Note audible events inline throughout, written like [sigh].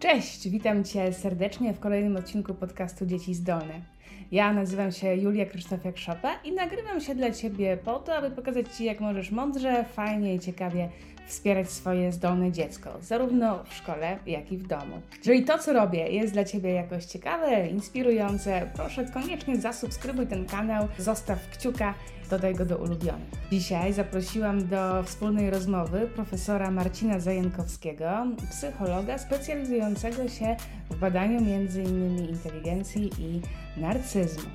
Cześć, witam Cię serdecznie w kolejnym odcinku podcastu Dzieci Zdolne. Ja nazywam się Julia Krzysztofiak-Szopa i nagrywam się dla Ciebie po to, aby pokazać Ci, jak możesz mądrze, fajnie i ciekawie wspierać swoje zdolne dziecko, zarówno w szkole, jak i w domu. Jeżeli to, co robię, jest dla Ciebie jakoś ciekawe, inspirujące, proszę koniecznie zasubskrybuj ten kanał, zostaw kciuka, dodaj go do ulubionych. Dzisiaj zaprosiłam do wspólnej rozmowy profesora Marcina Zajękowskiego, psychologa specjalizującego się w badaniu m.in. inteligencji i narcyzmu.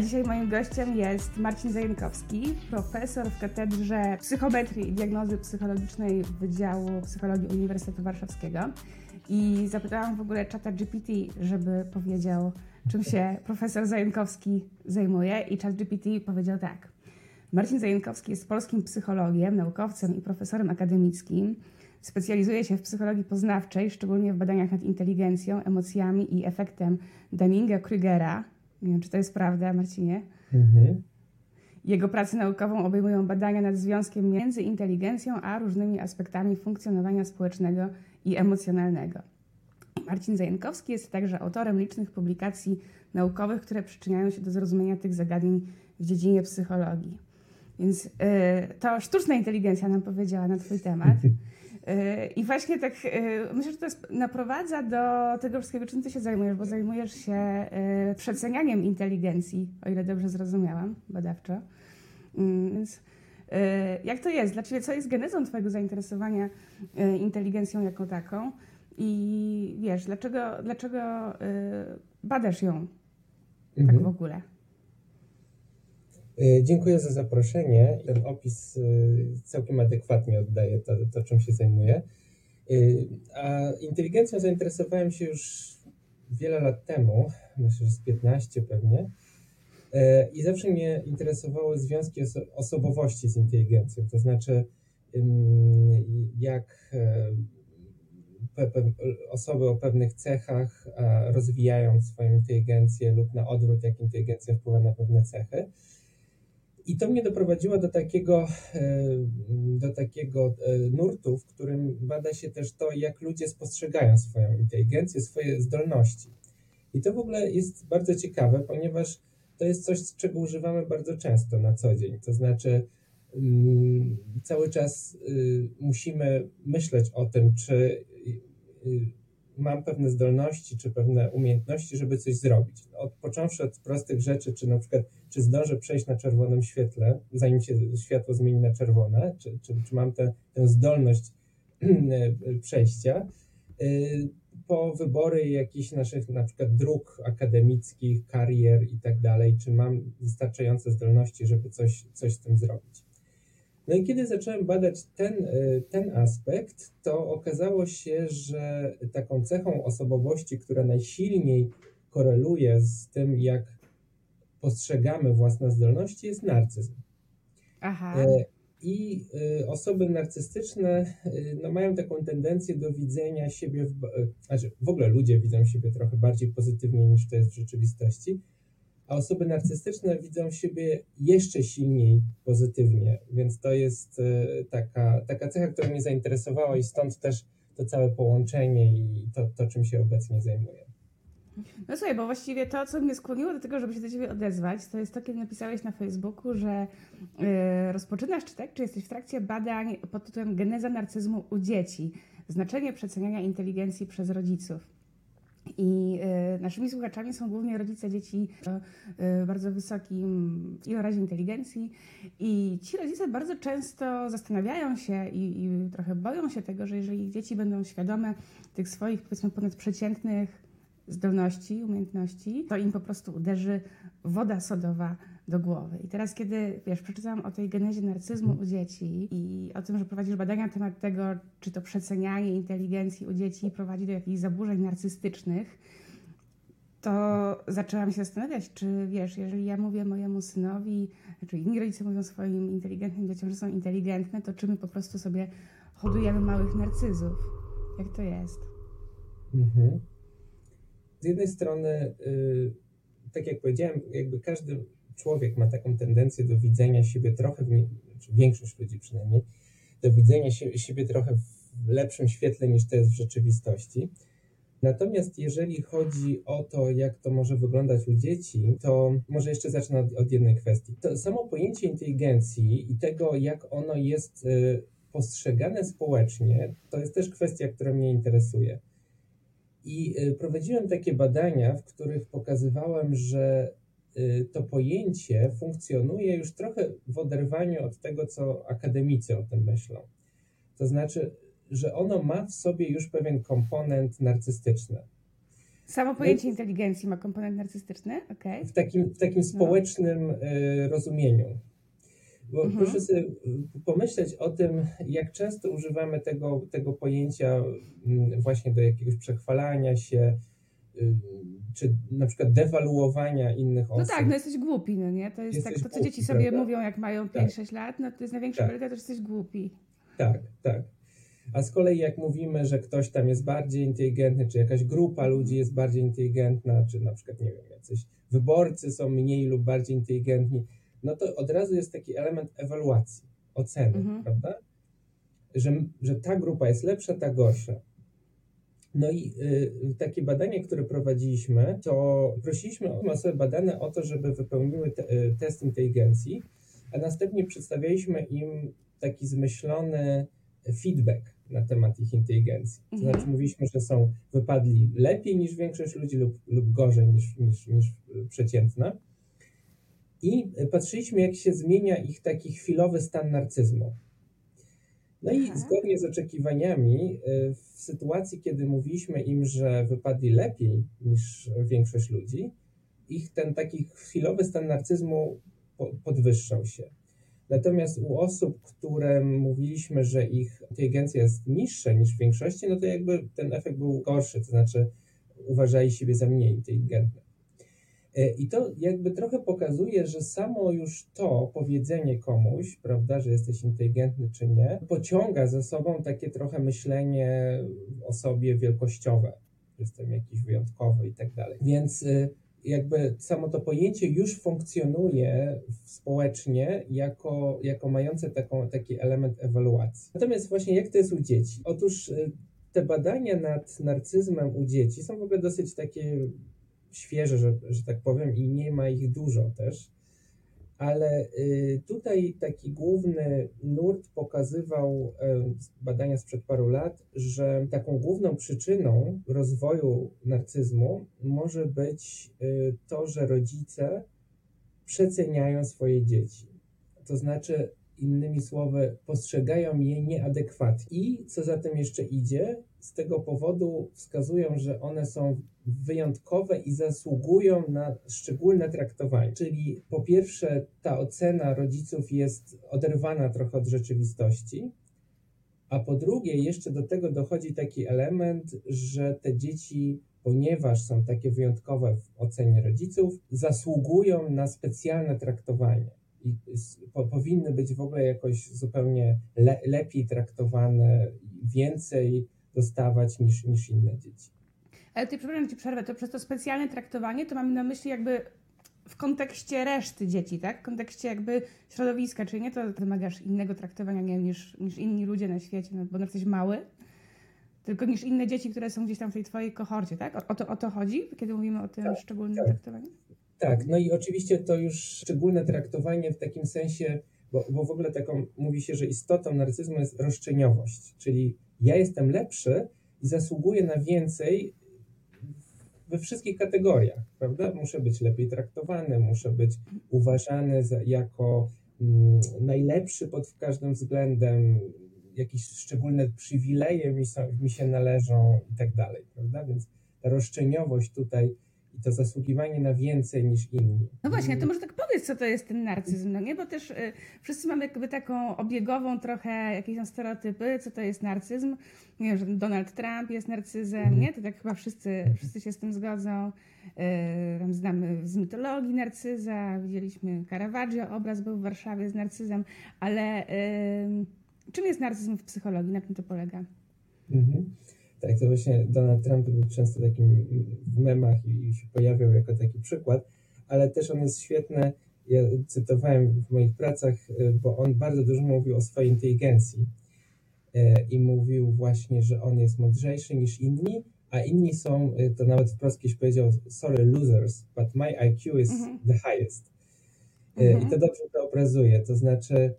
Dzisiaj moim gościem jest Marcin Zajękowski, profesor w Katedrze Psychometrii i Diagnozy Psychologicznej Wydziału Psychologii Uniwersytetu Warszawskiego. I zapytałam w ogóle czata GPT, żeby powiedział, czym się profesor Zajękowski zajmuje. I czat GPT powiedział tak. Marcin Zajękowski jest polskim psychologiem, naukowcem i profesorem akademickim. Specjalizuje się w psychologii poznawczej, szczególnie w badaniach nad inteligencją, emocjami i efektem Dunninga-Krugera, nie wiem, czy to jest prawda, Marcinie. Mhm. Jego pracę naukową obejmują badania nad związkiem między inteligencją a różnymi aspektami funkcjonowania społecznego i emocjonalnego. Marcin Zajękowski jest także autorem licznych publikacji naukowych, które przyczyniają się do zrozumienia tych zagadnień w dziedzinie psychologii. Więc yy, to sztuczna inteligencja nam powiedziała na Twój temat. I właśnie tak y, myślę, że to jest, naprowadza do tego wszystkiego, czym ty się zajmujesz, bo zajmujesz się y, przecenianiem inteligencji, o ile dobrze zrozumiałam badawczo. Mm, więc y, jak to jest? Dla ciebie co jest genezą twojego zainteresowania inteligencją jako taką? I wiesz, dlaczego, dlaczego badasz ją tak mhm. w ogóle? E, dziękuję za zaproszenie. Ten opis e, całkiem adekwatnie oddaje to, to czym się zajmuję. E, a inteligencją zainteresowałem się już wiele lat temu, myślę, że z 15 pewnie. I zawsze mnie interesowały związki oso osobowości z inteligencją, to znaczy jak osoby o pewnych cechach rozwijają swoją inteligencję lub na odwrót, jak inteligencja wpływa na pewne cechy. I to mnie doprowadziło do takiego, e, do takiego e, nurtu, w którym bada się też to, jak ludzie spostrzegają swoją inteligencję, swoje zdolności. I to w ogóle jest bardzo ciekawe, ponieważ to jest coś, czego używamy bardzo często na co dzień. To znaczy, mm, cały czas y, musimy myśleć o tym, czy mam pewne zdolności czy pewne umiejętności, żeby coś zrobić. Od, począwszy od prostych rzeczy, czy na przykład, czy zdążę przejść na czerwonym świetle, zanim się światło zmieni na czerwone, czy, czy, czy mam tę, tę zdolność [clears throat] przejścia, y, po wybory jakichś naszych na przykład dróg akademickich, karier i tak dalej, czy mam wystarczające zdolności, żeby coś, coś z tym zrobić. No i kiedy zacząłem badać ten, e, ten aspekt, to okazało się, że taką cechą osobowości, która najsilniej koreluje z tym, jak postrzegamy własne zdolności, jest narcyzm. Aha. E, I e, osoby narcystyczne no, mają taką tendencję do widzenia siebie, w, znaczy w ogóle ludzie widzą siebie trochę bardziej pozytywnie niż to jest w rzeczywistości a osoby narcystyczne widzą siebie jeszcze silniej pozytywnie, więc to jest e, taka, taka cecha, która mnie zainteresowała i stąd też to całe połączenie i to, to czym się obecnie zajmuję. No słuchaj, bo właściwie to, co mnie skłoniło do tego, żeby się do Ciebie odezwać, to jest to, kiedy napisałeś na Facebooku, że yy, rozpoczynasz czy tak, czy jesteś w trakcie badań pod tytułem Geneza narcyzmu u dzieci, znaczenie przeceniania inteligencji przez rodziców. I y, naszymi słuchaczami są głównie rodzice dzieci o y, bardzo wysokim ilorazie inteligencji. I ci rodzice bardzo często zastanawiają się i, i, trochę boją się tego, że jeżeli ich dzieci będą świadome tych swoich, powiedzmy, ponadprzeciętnych zdolności, umiejętności, to im po prostu uderzy woda sodowa do głowy. I teraz, kiedy wiesz, przeczytałam o tej genezie narcyzmu u dzieci i o tym, że prowadzisz badania na temat tego, czy to przecenianie inteligencji u dzieci prowadzi do jakichś zaburzeń narcystycznych, to zaczęłam się zastanawiać, czy wiesz, jeżeli ja mówię mojemu synowi, czy inni rodzice mówią swoim inteligentnym dzieciom, że są inteligentne, to czy my po prostu sobie hodujemy małych narcyzów? Jak to jest? Mhm. Z jednej strony, yy, tak jak powiedziałem, jakby każdy człowiek ma taką tendencję do widzenia siebie trochę, czy większość ludzi przynajmniej, do widzenia siebie trochę w lepszym świetle niż to jest w rzeczywistości. Natomiast jeżeli chodzi o to, jak to może wyglądać u dzieci, to może jeszcze zacznę od, od jednej kwestii. To samo pojęcie inteligencji i tego, jak ono jest y, postrzegane społecznie, to jest też kwestia, która mnie interesuje. I y, prowadziłem takie badania, w których pokazywałem, że to pojęcie funkcjonuje już trochę w oderwaniu od tego, co akademicy o tym myślą. To znaczy, że ono ma w sobie już pewien komponent narcystyczny. Samo pojęcie no, inteligencji ma komponent narcystyczny? Okay. W takim, w takim no. społecznym no. rozumieniu. Bo mhm. proszę sobie pomyśleć o tym, jak często używamy tego, tego pojęcia mm, właśnie do jakiegoś przechwalania się, y, czy na przykład dewaluowania innych osób. No tak, no jesteś głupi, no nie? To jest jesteś tak, to co głupi, dzieci sobie prawda? mówią, jak mają 5-6 tak. lat, no to jest największa tak. to jesteś głupi. Tak, tak. A z kolei jak mówimy, że ktoś tam jest bardziej inteligentny, czy jakaś grupa ludzi jest bardziej inteligentna, czy na przykład, nie wiem, jacyś wyborcy są mniej lub bardziej inteligentni, no to od razu jest taki element ewaluacji, oceny, mhm. prawda? Że, że ta grupa jest lepsza, ta gorsza. No i y, takie badanie, które prowadziliśmy, to prosiliśmy osoby badane o to, żeby wypełniły te, y, test inteligencji, a następnie przedstawialiśmy im taki zmyślony feedback na temat ich inteligencji. To mhm. znaczy mówiliśmy, że są, wypadli lepiej niż większość ludzi lub, lub gorzej niż, niż, niż przeciętna. I patrzyliśmy, jak się zmienia ich taki chwilowy stan narcyzmu. No i zgodnie z oczekiwaniami, y, w sytuacji, kiedy mówiliśmy im, że wypadli lepiej niż większość ludzi, ich ten taki chwilowy stan narcyzmu podwyższał się. Natomiast u osób, które mówiliśmy, że ich inteligencja jest niższa niż w większości, no to jakby ten efekt był gorszy, to znaczy uważali siebie za mniej inteligentne. E, I to jakby trochę pokazuje, że samo już to powiedzenie komuś, prawda, że jesteś inteligentny czy nie, pociąga za sobą takie trochę myślenie o sobie wielkościowe, jestem jakiś wyjątkowy i tak dalej. Więc y, jakby samo to pojęcie już funkcjonuje społecznie jako, jako mające taką, taki element ewaluacji. Natomiast właśnie jak to jest u dzieci? Otóż y, te badania nad narcyzmem u dzieci są w ogóle dosyć takie świeże, że, że tak powiem, i nie ma ich dużo też. Ale y, tutaj taki główny nurt pokazywał y, badania sprzed paru lat, że taką główną przyczyną rozwoju narcyzmu może być y, to, że rodzice przeceniają swoje dzieci. To znaczy, innymi słowy, postrzegają je nieadekwatnie. I co za tym jeszcze idzie, z tego powodu wskazują, że one są wyjątkowe i zasługują na szczególne traktowanie. Czyli po pierwsze, ta ocena rodziców jest oderwana trochę od rzeczywistości, a po drugie, jeszcze do tego dochodzi taki element, że te dzieci, ponieważ są takie wyjątkowe w ocenie rodziców, zasługują na specjalne traktowanie i po, powinny być w ogóle jakoś zupełnie le, lepiej traktowane, więcej dostawać niż, niż inne dzieci. Ale ty, przepraszam, ci przerwę, to przez to specjalne traktowanie to mamy na myśli jakby w kontekście reszty dzieci, tak? W kontekście jakby środowiska, czyli nie to wymagasz innego traktowania nie wiem, niż, niż inni ludzie na świecie, no, bo jesteś mały, tylko niż inne dzieci, które są gdzieś tam w tej twojej kohorcie, tak? O, o to, o to chodzi, kiedy mówimy o tym tak, szczególnym tak. traktowaniu? Tak, no i oczywiście to już szczególne traktowanie w takim sensie, bo, bo w ogóle taką mówi się, że istotą narcyzmu jest roszczeniowość, czyli ja jestem lepszy i zasługuję na więcej we wszystkich kategoriach, prawda? Muszę być lepiej traktowany, muszę być uważany za, jako mm, najlepszy pod każdym względem, jakieś szczególne przywileje mi, są, mi się należą i tak dalej, prawda? Więc ta roszczeniowość tutaj i to zasługiwanie na więcej niż inni. No właśnie, to może tak powiedz, co to jest ten narcyzm, no nie? Bo też y, wszyscy mamy jakby taką obiegową trochę jakieś tam stereotypy, co to jest narcyzm. Nie wiem, że Donald Trump jest narcyzem, mhm. nie? To tak chyba wszyscy, wszyscy się z tym zgodzą. Y, znamy z mitologii narcyza, widzieliśmy Caravaggio, obraz był w Warszawie z narcyzem, ale y, czym jest narcyzm w psychologii? Na czym to polega? Mhm. Tak, to właśnie Donald Trump był często takim w memach i się pojawiał jako taki przykład, ale też on jest świetny. Ja cytowałem w moich pracach, y, bo on bardzo dużo mówił o swojej inteligencji. i mówił właśnie, że on jest mądrzejszy niż inni, a inni są, to nawet wprost kiedyś powiedział, sorry losers, but my IQ is mhm. the highest. Mhm. I to dobrze to obrazuje, to znaczy, mm,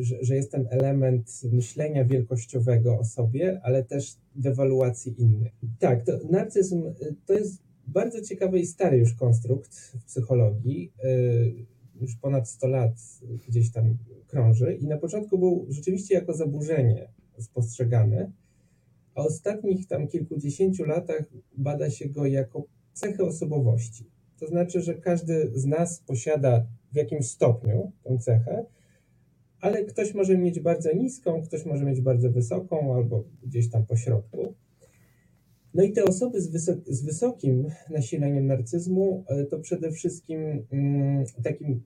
że, że jest ten element myślenia wielkościowego o sobie, ale też dewaluacji innych. Tak, to narcyzm to jest bardzo ciekawy i stary już konstrukt w psychologii. Już ponad 100 lat gdzieś tam krąży i na początku był rzeczywiście jako zaburzenie spostrzegane, a ostatnich tam kilkudziesięciu latach bada się go jako cechę osobowości. To znaczy, że każdy z nas posiada w jakimś stopniu tę cechę, ale ktoś może mieć bardzo niską, ktoś może mieć bardzo wysoką, albo gdzieś tam po środku. No i te osoby z, wysok z wysokim nasileniem narcyzmu e, to przede wszystkim mm, takim,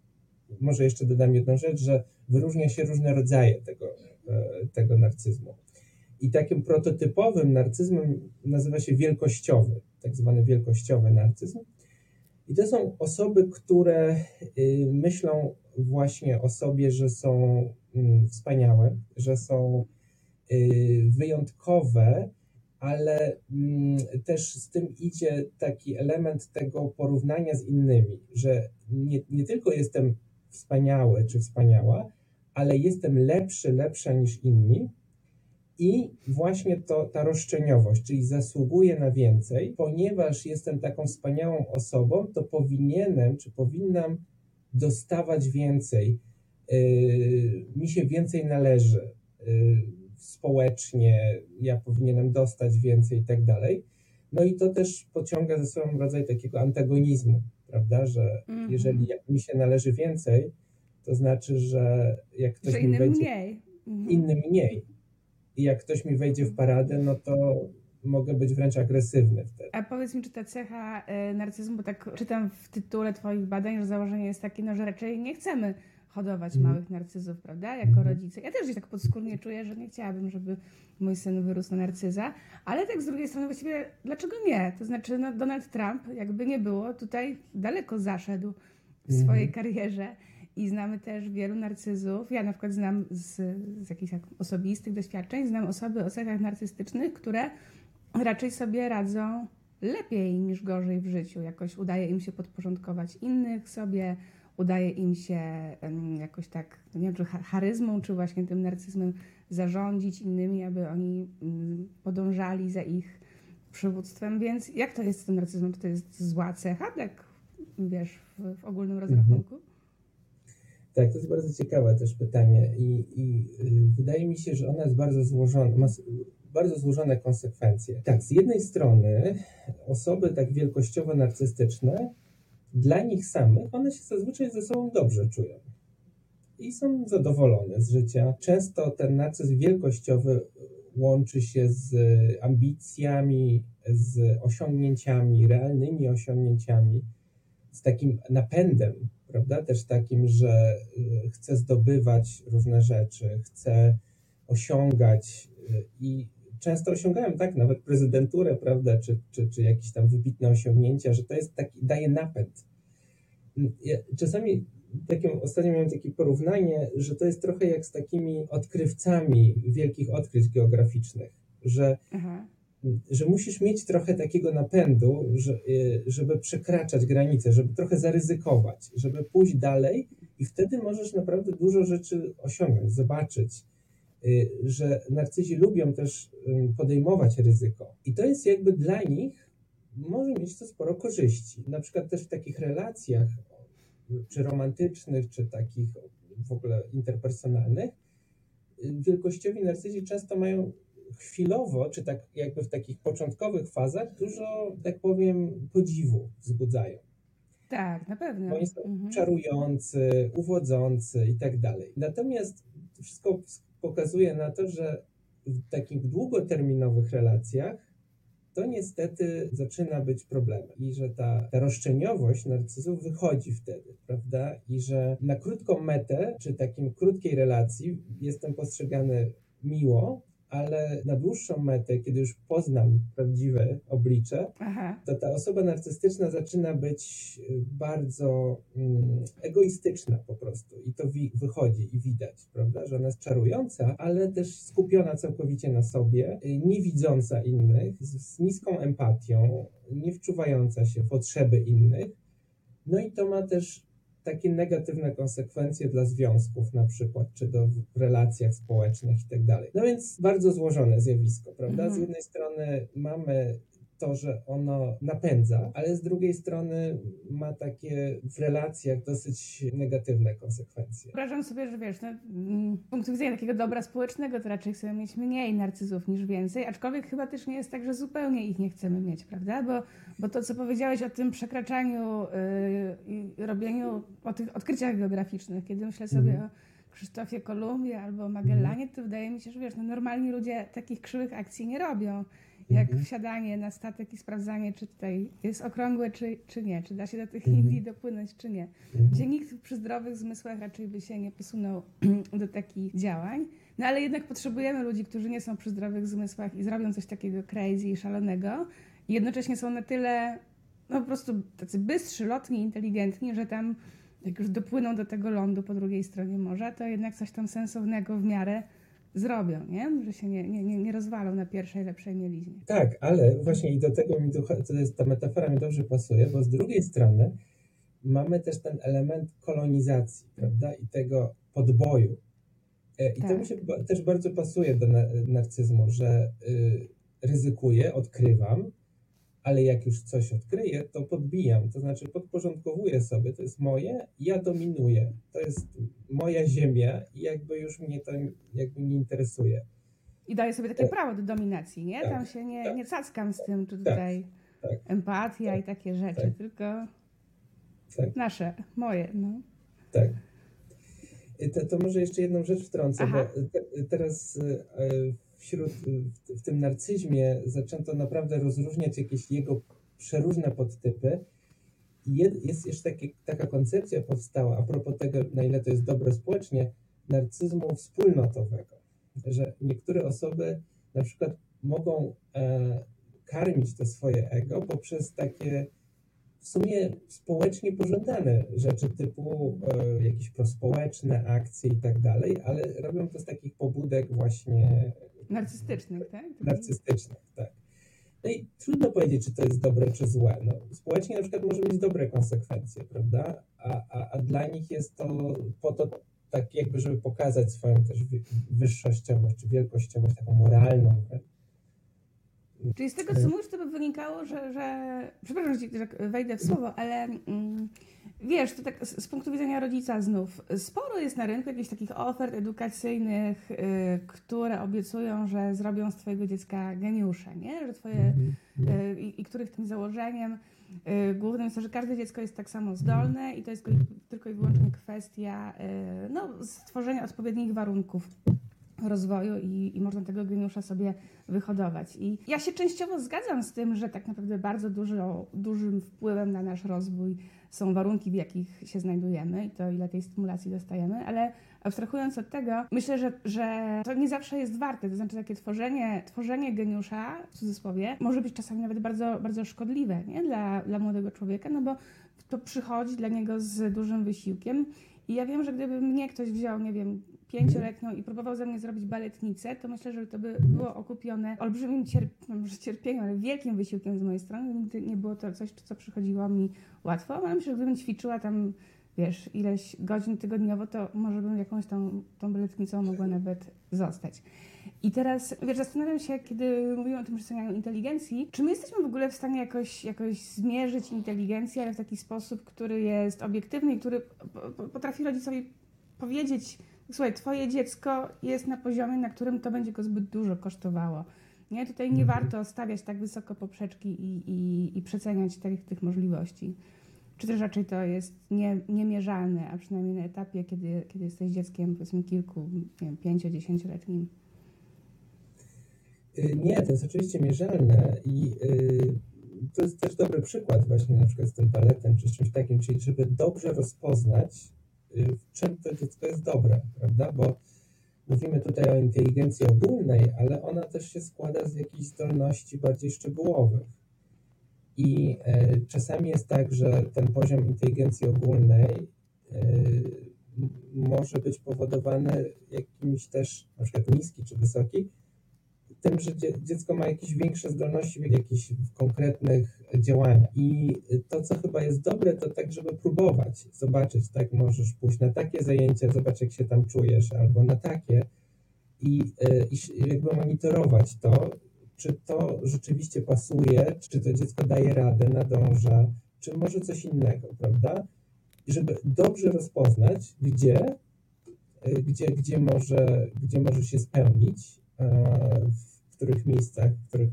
może jeszcze dodam jedną rzecz, że wyróżnia się różne rodzaje tego, e, tego narcyzmu. I takim prototypowym narcyzmem nazywa się wielkościowy, tak zwany wielkościowy narcyzm. I to są osoby, które y, myślą właśnie o sobie, że są mm, wspaniałe, że są y, wyjątkowe, ale mm, też z tym idzie taki element tego porównania z innymi, że nie, nie tylko jestem wspaniały czy wspaniała, ale jestem lepszy, lepsza niż inni, i właśnie to, ta roszczeniowość, czyli zasługuję na więcej, ponieważ jestem taką wspaniałą osobą, to powinienem czy powinnam dostawać więcej. Yy, mi się więcej należy yy, społecznie, ja powinienem dostać więcej i tak dalej. No i to też pociąga ze sobą rodzaj takiego antagonizmu, prawda, że mm -hmm. jeżeli mi się należy więcej, to znaczy, że jak ktoś że mi wejdzie, mniej. innym mniej i jak ktoś mi wejdzie w paradę, no to mogę być wręcz agresywny wtedy. A powiedz mi, czy ta cecha y, narcyzmu, bo tak czytam w tytule Twoich badań, że założenie jest takie, no, że raczej nie chcemy hodować mm. małych narcyzów, prawda, jako mm. rodzice. Ja też gdzieś tak podskórnie czuję, że nie chciałabym, żeby mój syn wyrósł na narcyza, ale tak z drugiej strony właściwie, dlaczego nie? To znaczy, no, Donald Trump, jakby nie było, tutaj daleko zaszedł w swojej mm. karierze i znamy też wielu narcyzów. Ja na przykład znam z, z jakichś osobistych doświadczeń, znam osoby o cechach narcystycznych, które raczej sobie radzą lepiej niż gorzej w życiu. Jakoś udaje im się podporządkować innych sobie, udaje im się jakoś tak, nie wiem, czy charyzmą, czy właśnie tym narcyzmem zarządzić innymi, aby oni mm, podążali za ich przywództwem. Więc jak to jest z tym narcyzmem? Czy to jest zła cecha, tak wiesz, w, w ogólnym mhm. rozrachunku? Tak, to jest bardzo ciekawe też pytanie i, i y, wydaje mi się, że ona jest bardzo złożona, ma bardzo złożone konsekwencje. Tak, z jednej strony osoby tak wielkościowo narcystyczne, dla nich samych, one się zazwyczaj ze sobą dobrze czują i są zadowolone z życia. Często ten narcyzm wielkościowy łączy się z ambicjami, z osiągnięciami, realnymi osiągnięciami, z takim napędem prawda? Też takim, że y, chcę zdobywać różne rzeczy, chcę osiągać y, i często osiągałem tak, nawet prezydenturę, prawda, czy, czy, czy jakieś tam wybitne osiągnięcia, że to jest taki, daje napęd. Ja czasami takim, ostatnio miałem takie porównanie, że to jest trochę jak z takimi odkrywcami wielkich odkryć geograficznych, że Aha że musisz mieć trochę takiego napędu, y, żeby przekraczać granice, żeby trochę zaryzykować, żeby pójść dalej i wtedy możesz naprawdę dużo rzeczy osiągnąć, zobaczyć, y, że narcyzi lubią też podejmować ryzyko. I to jest jakby dla nich, może mieć to sporo korzyści. Na przykład też w takich relacjach, czy romantycznych, czy takich w ogóle interpersonalnych, y, wielkościowi narcyzi często mają chwilowo, czy tak jakby w takich początkowych fazach, dużo, tak powiem, podziwu wzbudzają. Tak, na pewno. Bo oni są mhm. czarujący, uwodzący i tak dalej. Natomiast to wszystko pokazuje na to, że w takich długoterminowych relacjach to niestety zaczyna być problemem i że ta, ta roszczeniowość narcyzów wychodzi wtedy, prawda? I że na krótką metę, czy takim krótkiej relacji jestem postrzegany miło, ale na dłuższą metę, kiedy już poznam prawdziwe oblicze, Aha. to ta osoba narcystyczna zaczyna być y, bardzo mm, egoistyczna po prostu. I to wi- wychodzi i widać, prawda, że ona jest czarująca, ale też skupiona całkowicie na sobie, y, nie widząca innych, z, z niską empatią, nie wczuwająca się w potrzeby innych. No i to ma też takie negatywne konsekwencje dla związków na przykład, czy do, w relacjach społecznych i tak dalej. No więc bardzo złożone zjawisko, prawda? Z Mhm. jednej strony mamy to, że ono napędza, ale z drugiej strony ma takie w relacjach dosyć negatywne konsekwencje. Wyobrażam sobie, że wiesz, no, mm, z punktu widzenia takiego dobra społecznego, to raczej chcemy mieć mniej narcyzów niż więcej, aczkolwiek chyba też nie jest tak, że zupełnie ich nie chcemy mieć, prawda? Bo, bo to, co powiedziałeś o tym przekraczaniu yy, i robieniu, o tych odkryciach geograficznych, kiedy myślę sobie Mhm. o Krzysztofie Kolumbie albo Magellanie, to wydaje mi się, że wiesz, no, normalni ludzie takich krzywych akcji nie robią. Jak Mhm. wsiadanie na statek i sprawdzanie, czy tutaj jest okrągłe, czy, czy nie, czy da się do tych Mhm. Indii dopłynąć, czy nie Mhm. gdzie nikt przy zdrowych zmysłach raczej by się nie posunął [clears throat] do takich działań. No ale jednak potrzebujemy ludzi, którzy nie są przy zdrowych zmysłach i zrobią coś takiego crazy i szalonego. I jednocześnie są na tyle, no po prostu tacy bystrzy, lotni, inteligentni, że tam jak już dopłyną do tego lądu po drugiej stronie morza, to jednak coś tam sensownego w miarę zrobią, nie? Że się nie, nie, nie, nie rozwalą na pierwszej lepszej mieliźnie. Tak, ale właśnie i do tego mi ducha, to jest, ta metafora mi dobrze pasuje, bo z drugiej strony mamy też ten element kolonizacji, prawda, i tego podboju. E, I to Tak. mi się ba- też bardzo pasuje do na, narcyzmu, że y, ryzykuję, odkrywam, ale jak już coś odkryję, to podbijam, to znaczy podporządkowuję sobie, to jest moje, ja dominuję, to jest moja ziemia i jakby już mnie to jakby nie interesuje. I daje sobie takie Tak. prawo do dominacji, nie? Tak, Tam się nie, tak. nie cackam z tym, czy tutaj tak. empatia i takie rzeczy, tak. tylko Tak. nasze, moje, no. Tak. To, to może jeszcze jedną rzecz wtrącę, Aha. bo te, teraz y, y, wśród, w tym narcyzmie zaczęto naprawdę rozróżniać jakieś jego przeróżne podtypy. Jed, jest jeszcze taka koncepcja powstała a propos tego, na ile to jest dobre społecznie, narcyzmu wspólnotowego. Że niektóre osoby na przykład mogą e, karmić to swoje ego poprzez takie w sumie społecznie pożądane rzeczy typu e, jakieś prospołeczne akcje i tak dalej, ale robią to z takich pobudek właśnie Narcystycznych, tak? narcystycznych, tak. No i trudno powiedzieć, czy to jest dobre, czy złe. No, społecznie na przykład może mieć dobre konsekwencje, prawda? A, a, a dla nich jest to po to tak jakby, żeby pokazać swoją też wy- wyższościowość, czy wielkościowość taką moralną. wręcz. Czyli z tego, co mówisz, to by wynikało, że, że przepraszam, że wejdę w słowo, ale mm, wiesz, to tak z, punktu widzenia rodzica znów, sporo jest na rynku jakichś takich ofert edukacyjnych, y, które obiecują, że zrobią z twojego dziecka geniusza, nie? Że twoje, y, i, i których tym założeniem y, głównym jest to, że każde dziecko jest tak samo zdolne i to jest tylko, i wyłącznie kwestia no, stworzenia odpowiednich warunków rozwoju i, i można tego geniusza sobie wyhodować. I ja się częściowo zgadzam z tym, że tak naprawdę bardzo dużo, dużym wpływem na nasz rozwój są warunki, w jakich się znajdujemy i to, ile tej stymulacji dostajemy, ale abstrahując od tego, myślę, że, że to nie zawsze jest warte. To znaczy takie tworzenie, tworzenie geniusza, w cudzysłowie, może być czasami nawet bardzo, bardzo szkodliwe nie? Dla, dla młodego człowieka, no bo to przychodzi dla niego z dużym wysiłkiem. I ja wiem, że gdyby mnie ktoś wziął, nie wiem, pięcioletnią i próbował ze mnie zrobić baletnicę, to myślę, że to by było okupione olbrzymim cierp- no cierpieniem, ale wielkim wysiłkiem z mojej strony. Nigdy nie było to coś, co przychodziło mi łatwo, ale myślę, że gdybym ćwiczyła tam, wiesz, ileś godzin tygodniowo, to może bym jakąś tą, tą baletnicą mogła nawet zostać. I teraz, wiesz, zastanawiam się, kiedy mówimy o tym przecenianiu inteligencji, czy my jesteśmy w ogóle w stanie jakoś, jakoś zmierzyć inteligencję, ale w taki sposób, który jest obiektywny i który po- po- potrafi rodzicowi powiedzieć, słuchaj, twoje dziecko jest na poziomie, na którym to będzie go zbyt dużo kosztowało. Nie? Tutaj nie Mhm. warto stawiać tak wysoko poprzeczki i, i, i przeceniać tych, tych możliwości. Czy też raczej to jest nie, niemierzalne, a przynajmniej na etapie, kiedy, kiedy jesteś dzieckiem, powiedzmy kilku, nie wiem, pięcio, dziesięcioletnim. Y, Nie, to jest oczywiście mierzalne i y, to jest też dobry przykład właśnie na przykład z tym baletem czy czymś takim, czyli żeby dobrze rozpoznać, w czym to dziecko jest dobre, prawda? Bo mówimy tutaj o inteligencji ogólnej, ale ona też się składa z jakichś zdolności bardziej szczegółowych. I e, czasami jest tak, że ten poziom inteligencji ogólnej e, może być powodowany jakimś też, na przykład niski czy wysoki, tym, że dziecko ma jakieś większe zdolności w jakichś konkretnych działaniach. I to, co chyba jest dobre, to tak, żeby próbować, zobaczyć, tak, możesz pójść na takie zajęcia, zobacz, jak się tam czujesz, albo na takie i, e, i jakby monitorować to, czy to rzeczywiście pasuje, czy to dziecko daje radę, nadąża, czy może coś innego, prawda? I żeby dobrze rozpoznać, gdzie, e, gdzie, gdzie, może, gdzie może się spełnić, e, w których miejscach, w których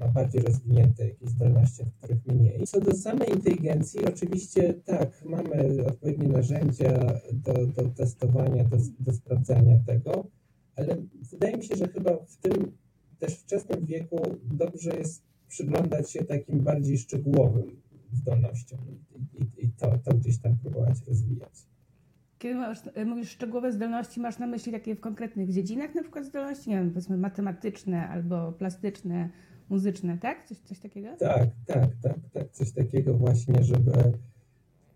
ma bardziej rozwinięte jakieś zdolności, w których mniej. Co do samej inteligencji, oczywiście tak, mamy odpowiednie narzędzia do, do testowania, do, do sprawdzania tego, ale wydaje mi się, że chyba w tym też wczesnym wieku dobrze jest przyglądać się takim bardziej szczegółowym zdolnościom i, i, i to, to gdzieś tam próbować rozwijać. Kiedy masz, mówisz szczegółowe zdolności, masz na myśli takie w konkretnych dziedzinach na przykład zdolności, nie wiem, powiedzmy matematyczne albo plastyczne, muzyczne, tak? Coś, coś takiego? Tak, tak, tak, tak, coś takiego właśnie, żeby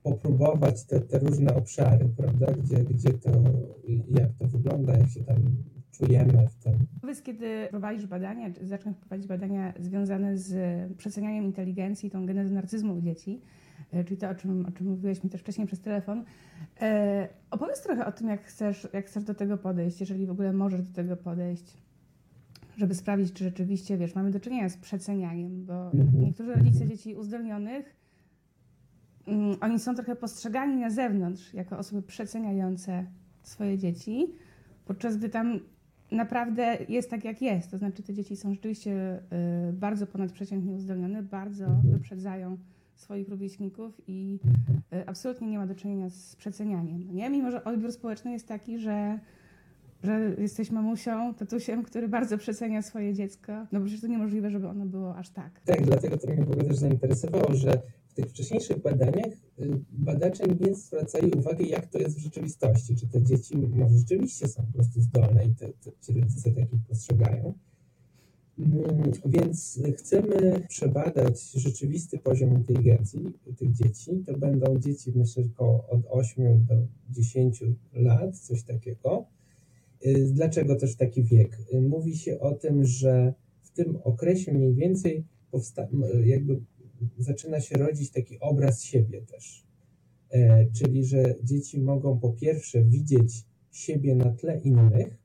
popróbować te, te różne obszary, prawda, gdzie, gdzie to, jak to wygląda, jak się tam czujemy w tym. Powiedz, kiedy prowadzisz badania, czy zaczniesz prowadzić badania związane z przecenianiem inteligencji, tą genezą narcyzmu u dzieci, e, czyli to, o czym, o czym mówiłeś mi też wcześniej przez telefon. E, opowiedz trochę o tym, jak chcesz, jak chcesz do tego podejść, jeżeli w ogóle możesz do tego podejść, żeby sprawdzić, czy rzeczywiście, wiesz, mamy do czynienia z przecenianiem, bo mhm. niektórzy rodzice dzieci uzdolnionych, mm, oni są trochę postrzegani na zewnątrz jako osoby przeceniające swoje dzieci, podczas gdy tam naprawdę jest tak, jak jest. To znaczy, te dzieci są rzeczywiście y, bardzo ponadprzeciętnie uzdolnione, bardzo wyprzedzają swoich rówieśników i y, absolutnie nie ma do czynienia z przecenianiem. No nie? Mimo, że odbiór społeczny jest taki, że, że jesteś mamusią, tatusiem, który bardzo przecenia swoje dziecko, no przecież to niemożliwe, żeby ono było aż tak. Tak, dlatego to mnie w ogóle też zainteresowało, że tych wcześniejszych badaniach y, badacze nie zwracali uwagi, jak to jest w rzeczywistości. Czy te dzieci może rzeczywiście są po prostu zdolne i te, te, ci rodzice takich postrzegają. Mm, więc chcemy przebadać rzeczywisty poziom inteligencji tych dzieci. To będą dzieci, myślę, około od 8 do 10 lat, coś takiego. Y, dlaczego też taki wiek? Y, mówi się o tym, że w tym okresie mniej więcej jakby zaczyna się rodzić taki obraz siebie też. E, czyli, że dzieci mogą po pierwsze widzieć siebie na tle innych,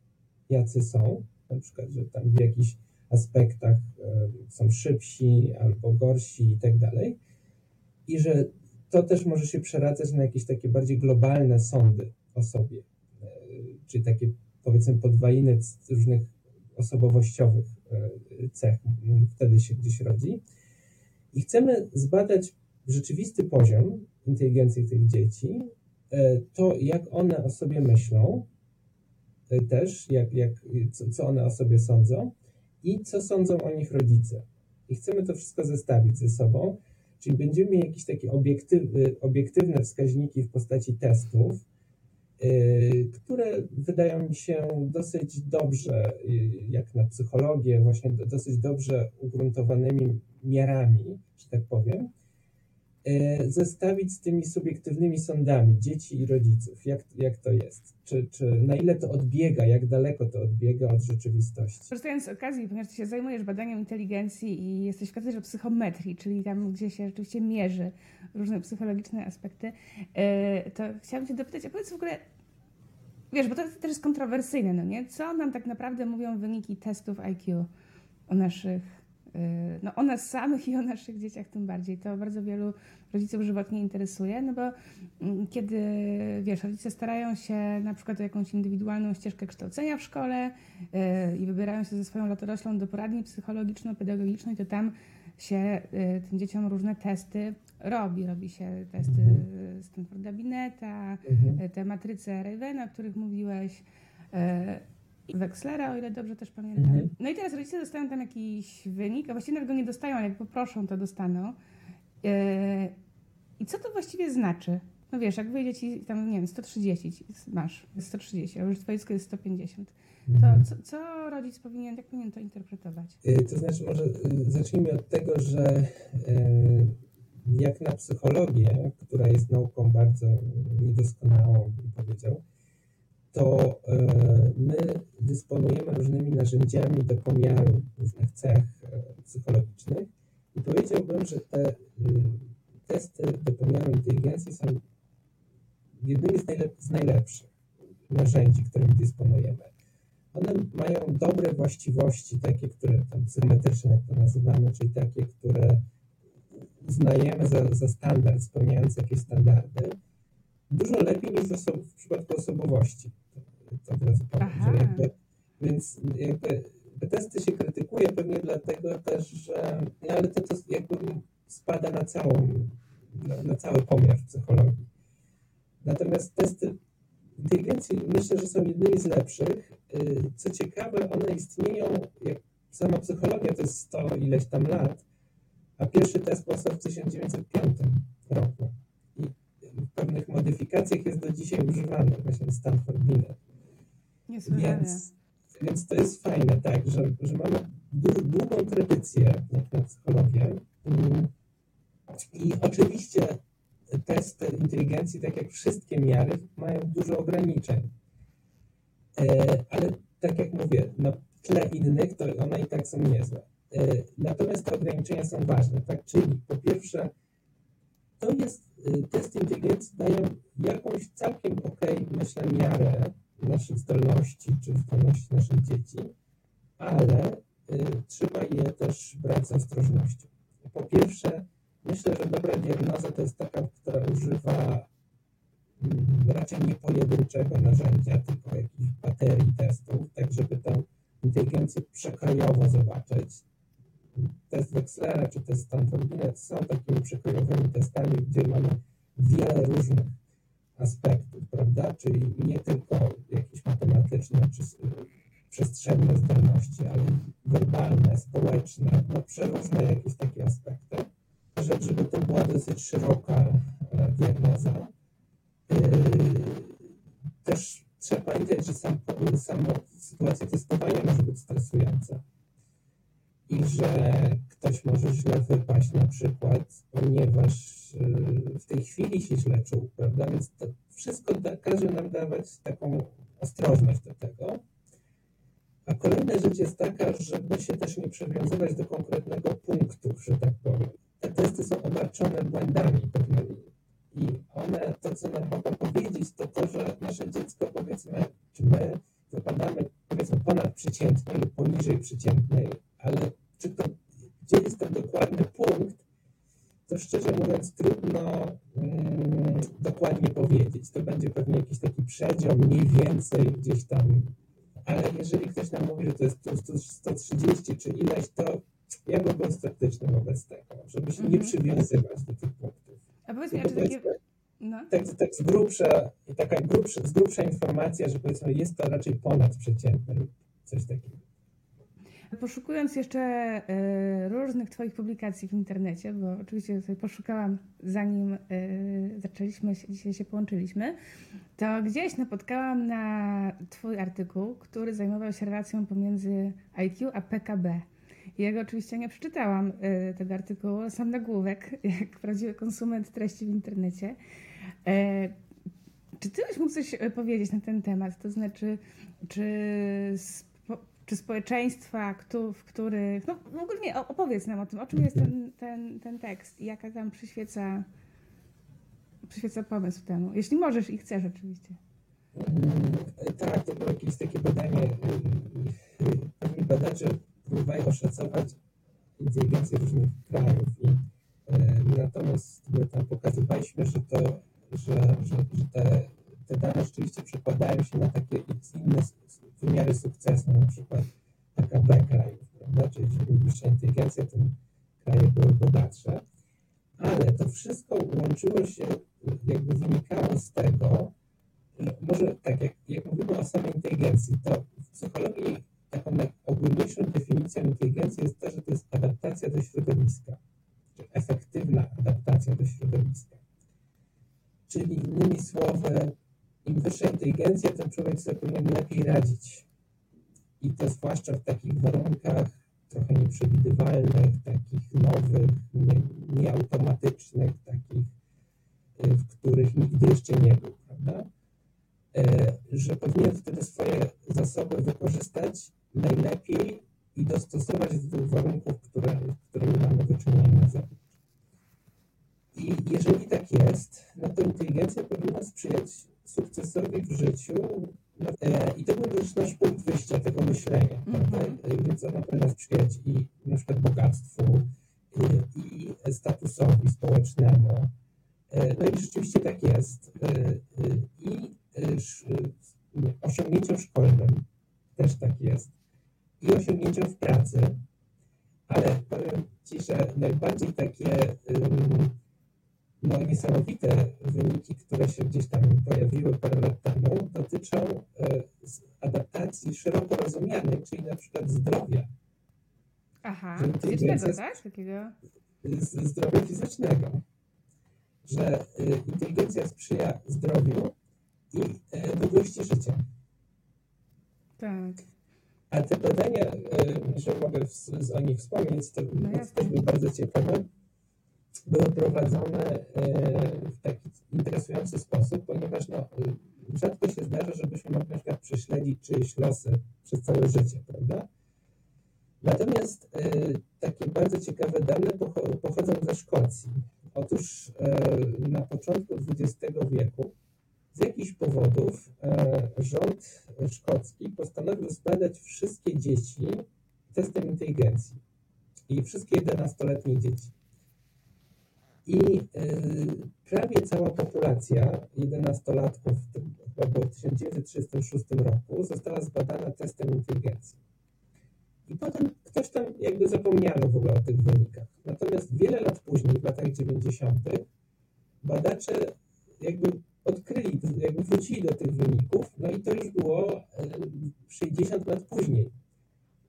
jacy są, na przykład, że tam w jakichś aspektach e, są szybsi albo gorsi i tak dalej. I że to też może się przeradzać na jakieś takie bardziej globalne sądy o sobie, e, czyli takie powiedzmy podwajiny różnych osobowościowych cech wtedy się gdzieś rodzi. I chcemy zbadać rzeczywisty poziom inteligencji tych dzieci, e, to jak one o sobie myślą, e, też, jak, jak, co, co one o sobie sądzą i co sądzą o nich rodzice. I chcemy to wszystko zestawić ze sobą, czyli będziemy mieli jakieś takie obiektyw, obiektywne wskaźniki w postaci testów, które wydają mi się dosyć dobrze, y, jak na psychologię, właśnie dosyć dobrze ugruntowanymi miarami, że tak powiem, y, zestawić z tymi subiektywnymi sądami dzieci i rodziców. Jak, jak to jest? Czy, czy na ile to odbiega, jak daleko to odbiega od rzeczywistości? Korzystając z okazji, ponieważ ty się zajmujesz badaniem inteligencji i jesteś w katedrze psychometrii, czyli tam, gdzie się rzeczywiście mierzy różne psychologiczne aspekty, to chciałabym cię dopytać, a powiedz w ogóle, wiesz, bo to też jest kontrowersyjne, no nie? Co nam tak naprawdę mówią wyniki testów IQ o naszych, no o nas samych i o naszych dzieciach tym bardziej. To bardzo wielu rodziców żywotnie interesuje, no bo mm, kiedy, wiesz, rodzice starają się na przykład o jakąś indywidualną ścieżkę kształcenia w szkole y, i wybierają się ze swoją latoroślą do poradni psychologiczno-pedagogicznej, to tam się y, tym dzieciom różne testy robi. Robi się testy mhm. Stanforda Bineta, mhm. Te matryce Ravena, o których mówiłeś, e, i Wexlera, o ile dobrze też pamiętam. Mhm. No i teraz rodzice dostają tam jakiś wynik, a właściwie nawet go nie dostają, ale jak poproszą, to dostaną. E, I co to właściwie znaczy? no wiesz, jak wyjdzie ci tam, nie wiem, 130 masz, 130, a już twoje dziecko jest 150, to mhm. co, co, rodzic powinien, jak powinien to interpretować? Y, to znaczy może y, zacznijmy od tego, że jak na psychologię, która jest nauką bardzo niedoskonałą, bym powiedział, to my dysponujemy różnymi narzędziami do pomiaru różnych cech psychologicznych i powiedziałbym, że te testy do pomiaru inteligencji są jednymi z najlepszych narzędzi, którymi dysponujemy. One mają dobre właściwości, takie, które tam symetryczne, jak to nazywamy, czyli takie, które uznajemy za, za standard, spełniające jakieś standardy, dużo lepiej niż w przypadku osobowości. To razu powiem, jakby, więc jakby te testy się krytykuje pewnie dlatego też, że no ale to, to jakby spada na całą, na, na cały pomiar psychologii. Natomiast testy inteligencji myślę, że są jednymi z lepszych. Y, co ciekawe, one istnieją, jak sama psychologia to jest 100 ileś tam lat, a pierwszy test powstał w 1905 roku. I w pewnych modyfikacjach jest do dzisiaj używany, właśnie Stanford Binet. Więc, więc to jest fajne, tak, że, że mamy długą tradycję jak na psychologię. I oczywiście testy inteligencji, tak jak wszystkie miary, mają dużo ograniczeń. E, ale tak jak mówię, na tle innych to one i tak są niezłe. E, natomiast te ograniczenia są ważne, tak? Czyli po pierwsze, to jest, e, testy inteligencji dają jakąś całkiem ok, myślę, miarę naszych zdolności czy zdolności naszych dzieci, ale trzeba je też brać z ostrożnością. Po pierwsze, Myślę, że dobra diagnoza to jest taka, która używa mm, raczej nie pojedynczego narzędzia, tylko jakichś baterii testów, tak żeby tę inteligencję przekrojowo zobaczyć. Test Wexlera czy test Stanford są takimi przekrojowymi testami, gdzie mamy wiele różnych aspektów, prawda? Czyli nie tylko czy przestrzenne zdolności, ale werbalne, społeczne, no przeróżne jakieś więcej gdzieś tam, ale jeżeli ktoś nam mówi, że to jest 130 czy ileś, to ja byłbym sceptyczny wobec tego, żeby się nie mhm. przywiązywać do tych punktów. A powiedz mi, czy takie... No. Tak, tak z, grubsza, taka grubsza, z grubsza informacja, że powiedzmy jest to raczej ponadprzeciętne lub coś takiego. Poszukując jeszcze y, różnych Twoich publikacji w internecie, bo oczywiście sobie poszukałam zanim y, zaczęliśmy, się, dzisiaj się połączyliśmy, to gdzieś napotkałam na Twój artykuł, który zajmował się relacją pomiędzy IQ a PKB. Ja go oczywiście nie przeczytałam, y, tego artykułu, sam nagłówek, [laughs] jak prawdziwy konsument treści w internecie. E, czy ty byś mógł coś e, powiedzieć na ten temat? To znaczy, czy, spo, czy społeczeństwa, w których. No w ogóle nie, opowiedz nam o tym, o czym jest ten, ten, ten tekst i jaka tam przyświeca, przyświeca pomysł temu. Jeśli możesz i chcesz, oczywiście. Tak, to było jakieś takie badanie. Pewni badacze próbowali oszacować inteligencję różnych krajów. I, natomiast my tam pokazywaliśmy, że, to, że, że, że te, te dane rzeczywiście przekładają się na takie inne wymiary sukcesu, na przykład PKB krajów? Czyli im wyższa inteligencja, tym kraje były bogatsze. Ale to wszystko łączyło się, jakby wynikało z tego, że może tak, jak, jak mówimy o samej inteligencji, to w psychologii taką najogólniejszą definicją inteligencji jest to, że to jest adaptacja do środowiska, czy efektywna adaptacja do środowiska. Czyli innymi słowy, im wyższa inteligencja, tym człowiek sobie powinien lepiej radzić. I to zwłaszcza w takich warunkach trochę nieprzewidywalnych, takich nowych, nie, nieautomatycznych, takich, y, w których nigdy jeszcze nie był, prawda? E, że powinien wtedy swoje zasoby wykorzystać najlepiej i dostosować do warunków, które, z którymi mamy do czynienia na zewnątrz. I jeżeli tak jest, no to inteligencja powinna sprzyjać sukcesowi w życiu. E, I to był też nasz punkt wyjścia tego myślenia, mm -hmm. Więc ona powinna sprzyjać i na przykład bogactwu, i, i statusowi społecznemu. E, no i rzeczywiście tak jest. I osiągnięciom szkolnym też tak jest. I osiągnięciom w pracy. Ale powiem Ci, że najbardziej takie no, niesamowite wyniki, które się gdzieś tam pojawiły parę lat temu, dotyczą e, adaptacji szeroko rozumianej, czyli na przykład zdrowia. Aha, fizycznego, tak? Takiego... Zdrowia fizycznego. Że e, inteligencja sprzyja zdrowiu i e, długości życia. Tak. A te badania, że mogę o nich wspomnieć, to, no też było bardzo ciekawe były prowadzone e, w taki interesujący sposób, ponieważ no, rzadko się zdarza, żebyśmy mogli na przykład prześledzić czyjeś losy przez całe życie, prawda? Natomiast e, takie bardzo ciekawe dane pochodzą ze Szkocji. Otóż e, na początku XX wieku z jakichś powodów rząd szkocki postanowił zbadać wszystkie dzieci testem inteligencji i wszystkie 11-letnie dzieci. I y, prawie cała populacja 11-latków, chyba było w 1936 roku, została zbadana testem inteligencji. I potem ktoś tam jakby zapomniano w ogóle o tych wynikach. Natomiast wiele lat później, w latach 90., badacze jakby odkryli, jakby wrócili do tych wyników, no i to już było 60 lat później.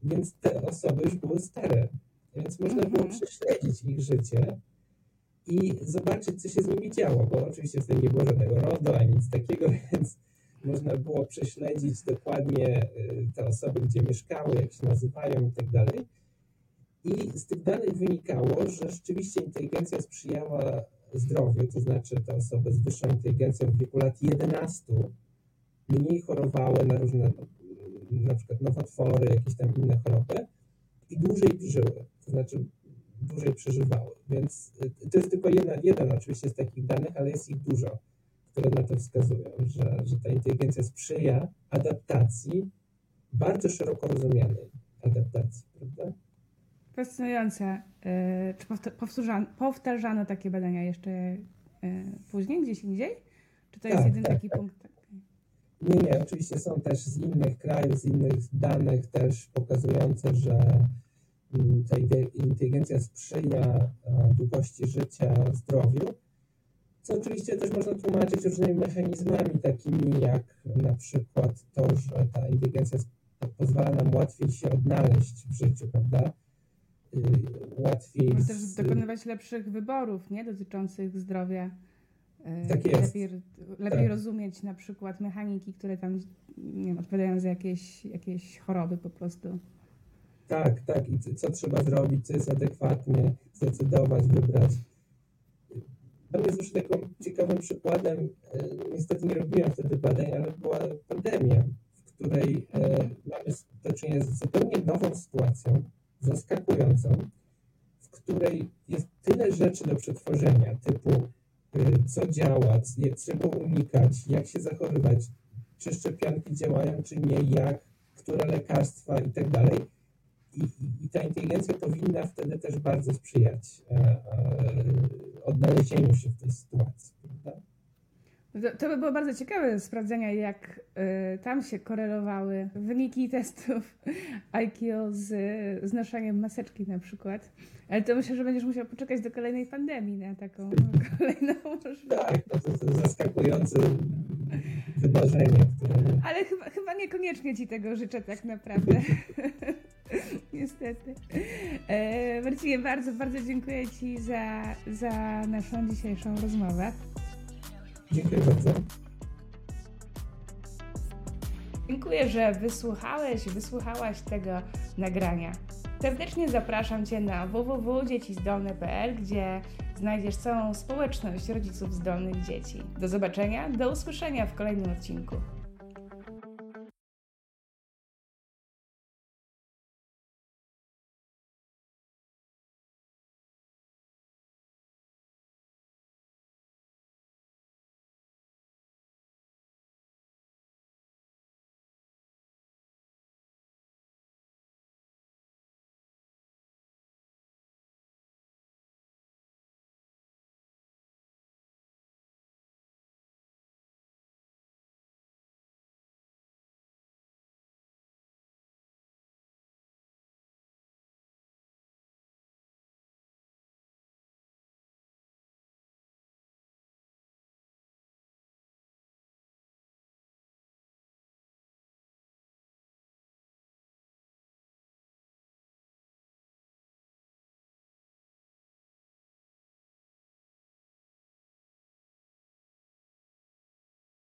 Więc te osoby już były stare. Więc można było mhm. prześledzić ich życie i zobaczyć, co się z nimi działo, bo oczywiście wtedy nie było żadnego RODO ani nic takiego, [laughs] więc można było prześledzić dokładnie y, te osoby, gdzie mieszkały, jak się nazywają i tak dalej. I z tych danych wynikało, że rzeczywiście inteligencja sprzyjała zdrowiu, to znaczy te osoby z wyższą inteligencją w wieku lat 11 mniej chorowały na różne, na przykład nowotwory, jakieś tam inne choroby i dłużej żyły. To znaczy dłużej przeżywały. Więc y, to jest tylko jeden, jeden oczywiście z takich danych, ale jest ich dużo, które na to wskazują, że, że ta inteligencja sprzyja adaptacji, bardzo szeroko rozumianej adaptacji, prawda? Fascynujące. Y, czy powtarzano, powtarzano takie badania jeszcze y, później, gdzieś indziej? Czy to jest tak, jeden tak, taki tak. punkt? Nie, nie, oczywiście są też z innych krajów, z innych danych też pokazujące, że ta inteligencja sprzyja długości życia, zdrowiu, co oczywiście też można tłumaczyć różnymi mechanizmami, takimi jak na przykład to, że ta inteligencja pozwala nam łatwiej się odnaleźć w życiu, prawda? Y, łatwiej. Może też dokonywać lepszych wyborów, nie? Dotyczących zdrowia. Y, tak jest. Lepiej, lepiej tak. rozumieć na przykład mechaniki, które tam nie wiem, odpowiadają za jakieś, jakieś choroby po prostu. Tak, tak. I co trzeba zrobić, co jest adekwatnie, zdecydować, wybrać. Dla mnie zresztą takim ciekawym przykładem, e, niestety nie robiłem wtedy badań, ale była pandemia, w której e, mamy do czynienia z zupełnie nową sytuacją, zaskakującą, w której jest tyle rzeczy do przetworzenia, typu e, co działa, czego unikać, jak się zachowywać, czy szczepionki działają, czy nie, jak, które lekarstwa i tak dalej i, i, ta inteligencja powinna wtedy też bardzo sprzyjać e, e, odnalezieniu się w tej sytuacji. Prawda? To, to by było bardzo ciekawe sprawdzenia, jak y, tam się korelowały wyniki testów [laughs] IQ z, z noszeniem maseczki na przykład. Ale to myślę, że będziesz musiał poczekać do kolejnej pandemii na taką [laughs] kolejną możliwość. Tak, to, to jest zaskakujące wydarzenie. Które... Ale chyba, chyba niekoniecznie Ci tego życzę tak naprawdę. [laughs] [laughs] Niestety. E, Marcinie, bardzo, bardzo dziękuję Ci za, za naszą dzisiejszą rozmowę. Dziękuję bardzo. Dziękuję, że wysłuchałeś, wysłuchałaś tego nagrania. Serdecznie zapraszam Cię na www.dziecizdolne.pl, gdzie znajdziesz całą społeczność rodziców zdolnych dzieci. Do zobaczenia, do usłyszenia w kolejnym odcinku.